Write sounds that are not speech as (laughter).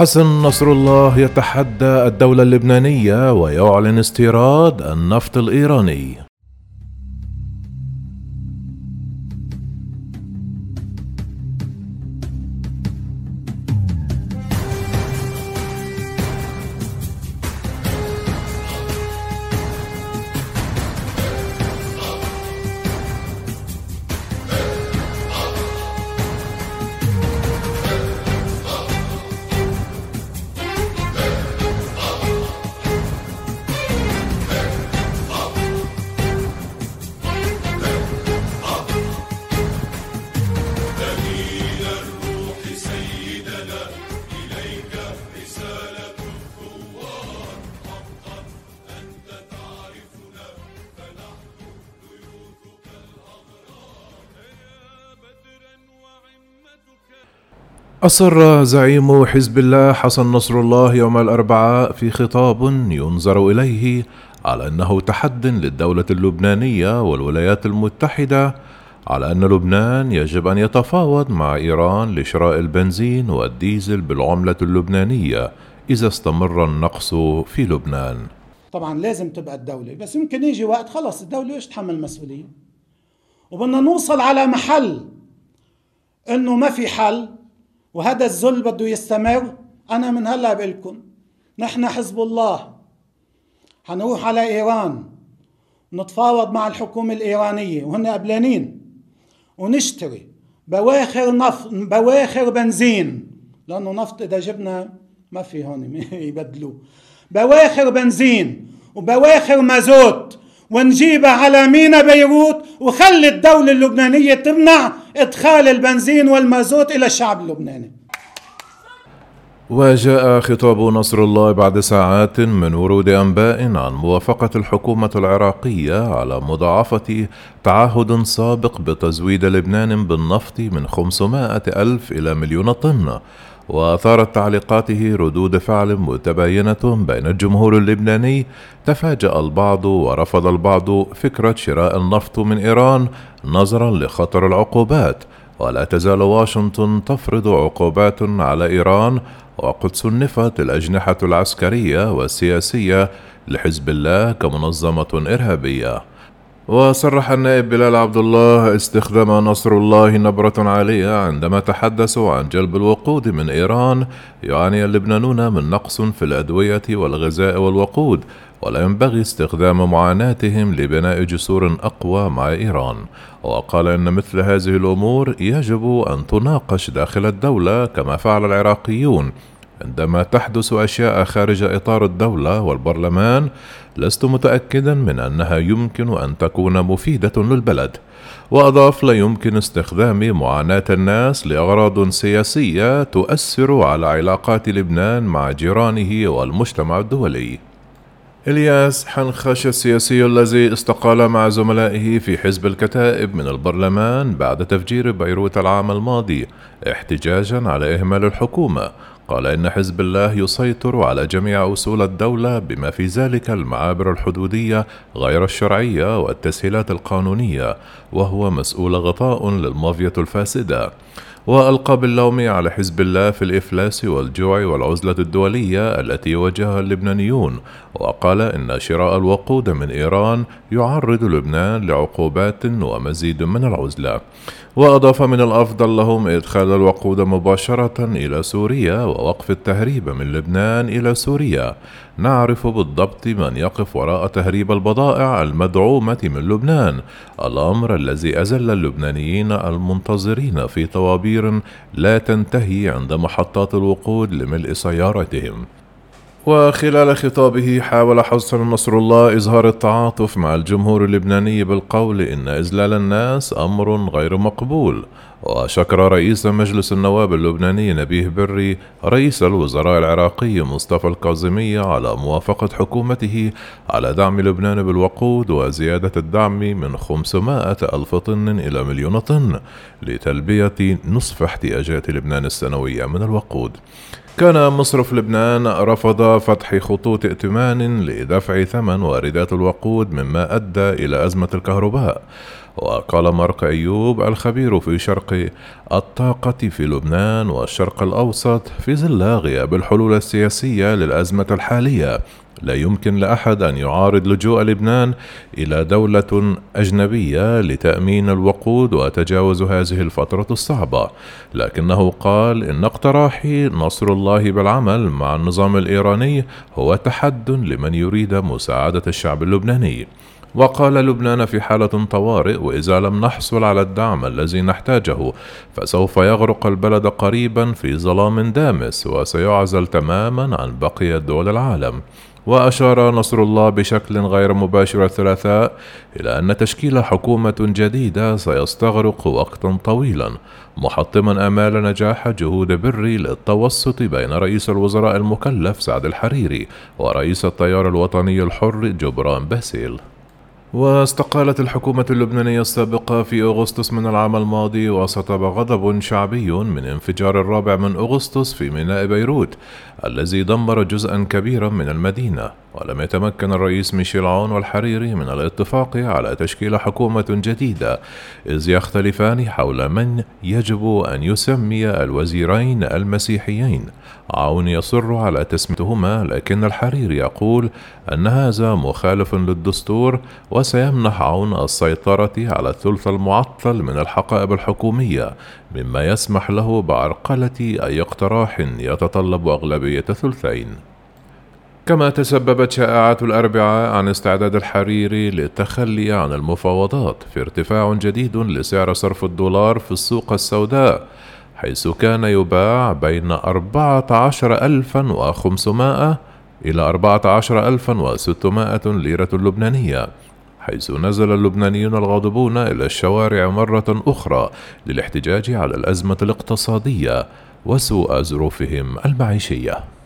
حسن نصر الله يتحدى الدولة اللبنانية ويعلن استيراد النفط الإيراني. أصر زعيم حزب الله حسن نصر الله يوم الأربعاء في خطاب ينظر إليه على أنه تحد للدولة اللبنانية والولايات المتحدة على أن لبنان يجب أن يتفاوض مع إيران لشراء البنزين والديزل بالعملة اللبنانية إذا استمر النقص في لبنان. طبعا لازم تبقى الدولة بس يمكن يجي وقت خلص الدولة إيش تحمل المسؤولية وبدنا نوصل على محل إنه ما في حل. وهذا الذل بده يستمر. أنا من هلأ بقول لكم نحن حزب الله. حنروح على إيران. نتفاوض مع الحكومة الإيرانية. وهن قبلانين. ونشتري بواخر نفط بواخر بنزين. لأنه نفط إذا جبنا ما في هون (laughs) يبدلوه. بواخر بنزين وبواخر مازوت. ونجيبها على مينا بيروت وخلي الدولة اللبنانية تمنع إدخال البنزين والمازوت إلى الشعب اللبناني. وجاء خطاب نصر الله بعد ساعات من ورود أنباء عن موافقة الحكومة العراقية على مضاعفة تعهد سابق بتزويد لبنان بالنفط من 500 ألف إلى مليون طن. وأثارت تعليقاته ردود فعل متباينة بين الجمهور اللبناني. تفاجأ البعض ورفض البعض فكرة شراء النفط من إيران نظرا لخطر العقوبات. ولا تزال واشنطن تفرض عقوبات على إيران وقد صنفت الأجنحة العسكرية والسياسية لحزب الله كمنظمة إرهابية. وصرح النائب بلال عبد الله استخدام نصر الله نبرة عالية عندما تحدثوا عن جلب الوقود من إيران يعاني اللبنانون من نقص في الأدوية والغذاء والوقود ولا ينبغي استخدام معاناتهم لبناء جسور أقوى مع إيران. وقال إن مثل هذه الأمور يجب أن تناقش داخل الدولة كما فعل العراقيون. عندما تحدث أشياء خارج إطار الدولة والبرلمان لست متأكدا من أنها يمكن أن تكون مفيدة للبلد. وأضاف لا يمكن استخدام معاناة الناس لأغراض سياسية تؤثر على علاقات لبنان مع جيرانه والمجتمع الدولي. إلياس حنخش السياسي الذي استقال مع زملائه في حزب الكتائب من البرلمان بعد تفجير بيروت العام الماضي احتجاجا على إهمال الحكومة. قال إن حزب الله يسيطر على جميع أصول الدولة بما في ذلك المعابر الحدودية غير الشرعية والتسهيلات القانونية وهو مسؤول غطاء للمافيا الفاسدة. وألقى باللوم على حزب الله في الإفلاس والجوع والعزلة الدولية التي يواجهها اللبنانيون وقال إن شراء الوقود من إيران يعرض لبنان لعقوبات ومزيد من العزلة. وأضاف من الأفضل لهم إدخال الوقود مباشرة إلى سوريا ووقف التهريب من لبنان إلى سوريا. نعرف بالضبط من يقف وراء تهريب البضائع المدعومة من لبنان الأمر الذي أزل اللبنانيين المنتظرين في طوابير لا تنتهي عند محطات الوقود لملء سيارتهم. وخلال خطابه حاول حسن نصر الله إظهار التعاطف مع الجمهور اللبناني بالقول إن إذلال الناس أمر غير مقبول وشكر رئيس مجلس النواب اللبناني نبيه بري رئيس الوزراء العراقي مصطفى الكاظمي على موافقة حكومته على دعم لبنان بالوقود وزيادة الدعم من 500 ألف طن إلى مليون طن لتلبية نصف احتياجات لبنان السنوية من الوقود. كان مصرف لبنان رفض فتح خطوط ائتمان لدفع ثمن واردات الوقود مما أدى إلى أزمة الكهرباء. وقال مارك أيوب الخبير في شرق الطاقة في لبنان والشرق الأوسط في ظل غياب الحلول السياسية للأزمة الحالية. لا يمكن لأحد أن يعارض لجوء لبنان إلى دولة أجنبية لتأمين الوقود وتجاوز هذه الفترة الصعبة. لكنه قال إن اقتراحي نصر الله بالعمل مع النظام الإيراني هو تحد لمن يريد مساعدة الشعب اللبناني. وقال لبنان في حالة طوارئ وإذا لم نحصل على الدعم الذي نحتاجه فسوف يغرق البلد قريبا في ظلام دامس وسيعزل تماما عن بقية دول العالم. وأشار نصر الله بشكل غير مباشر الثلاثاء إلى أن تشكيل حكومة جديدة سيستغرق وقتا طويلا محطما آمال نجاح جهود بري للتوسط بين رئيس الوزراء المكلف سعد الحريري ورئيس التيار الوطني الحر جبران باسيل. واستقالت الحكومة اللبنانية السابقة في أغسطس من العام الماضي وسطب غضب شعبي من انفجار الرابع من أغسطس في ميناء بيروت الذي دمر جزءا كبيرا من المدينة. ولم يتمكن الرئيس ميشيل عون والحريري من الاتفاق على تشكيل حكومة جديدة إذ يختلفان حول من يجب أن يسمي الوزيرين المسيحيين. عون يصر على تسميتهما لكن الحريري يقول أن هذا مخالف للدستور وسيمنح عون السيطرة على الثلث المعطل من الحقائب الحكومية مما يسمح له بعرقلة أي اقتراح يتطلب أغلبية ثلثين كما تسببت شائعات الأربعاء عن استعداد الحريري للتخلي عن المفاوضات في ارتفاع جديد لسعر صرف الدولار في السوق السوداء حيث كان يباع بين أربعة عشر ألفا وخمسمائة إلى أربعة عشر ألفا وستمائة ليرة لبنانية حيث نزل اللبنانيون الغاضبون إلى الشوارع مرة أخرى للاحتجاج على الأزمة الاقتصادية وسوء ظروفهم المعيشية.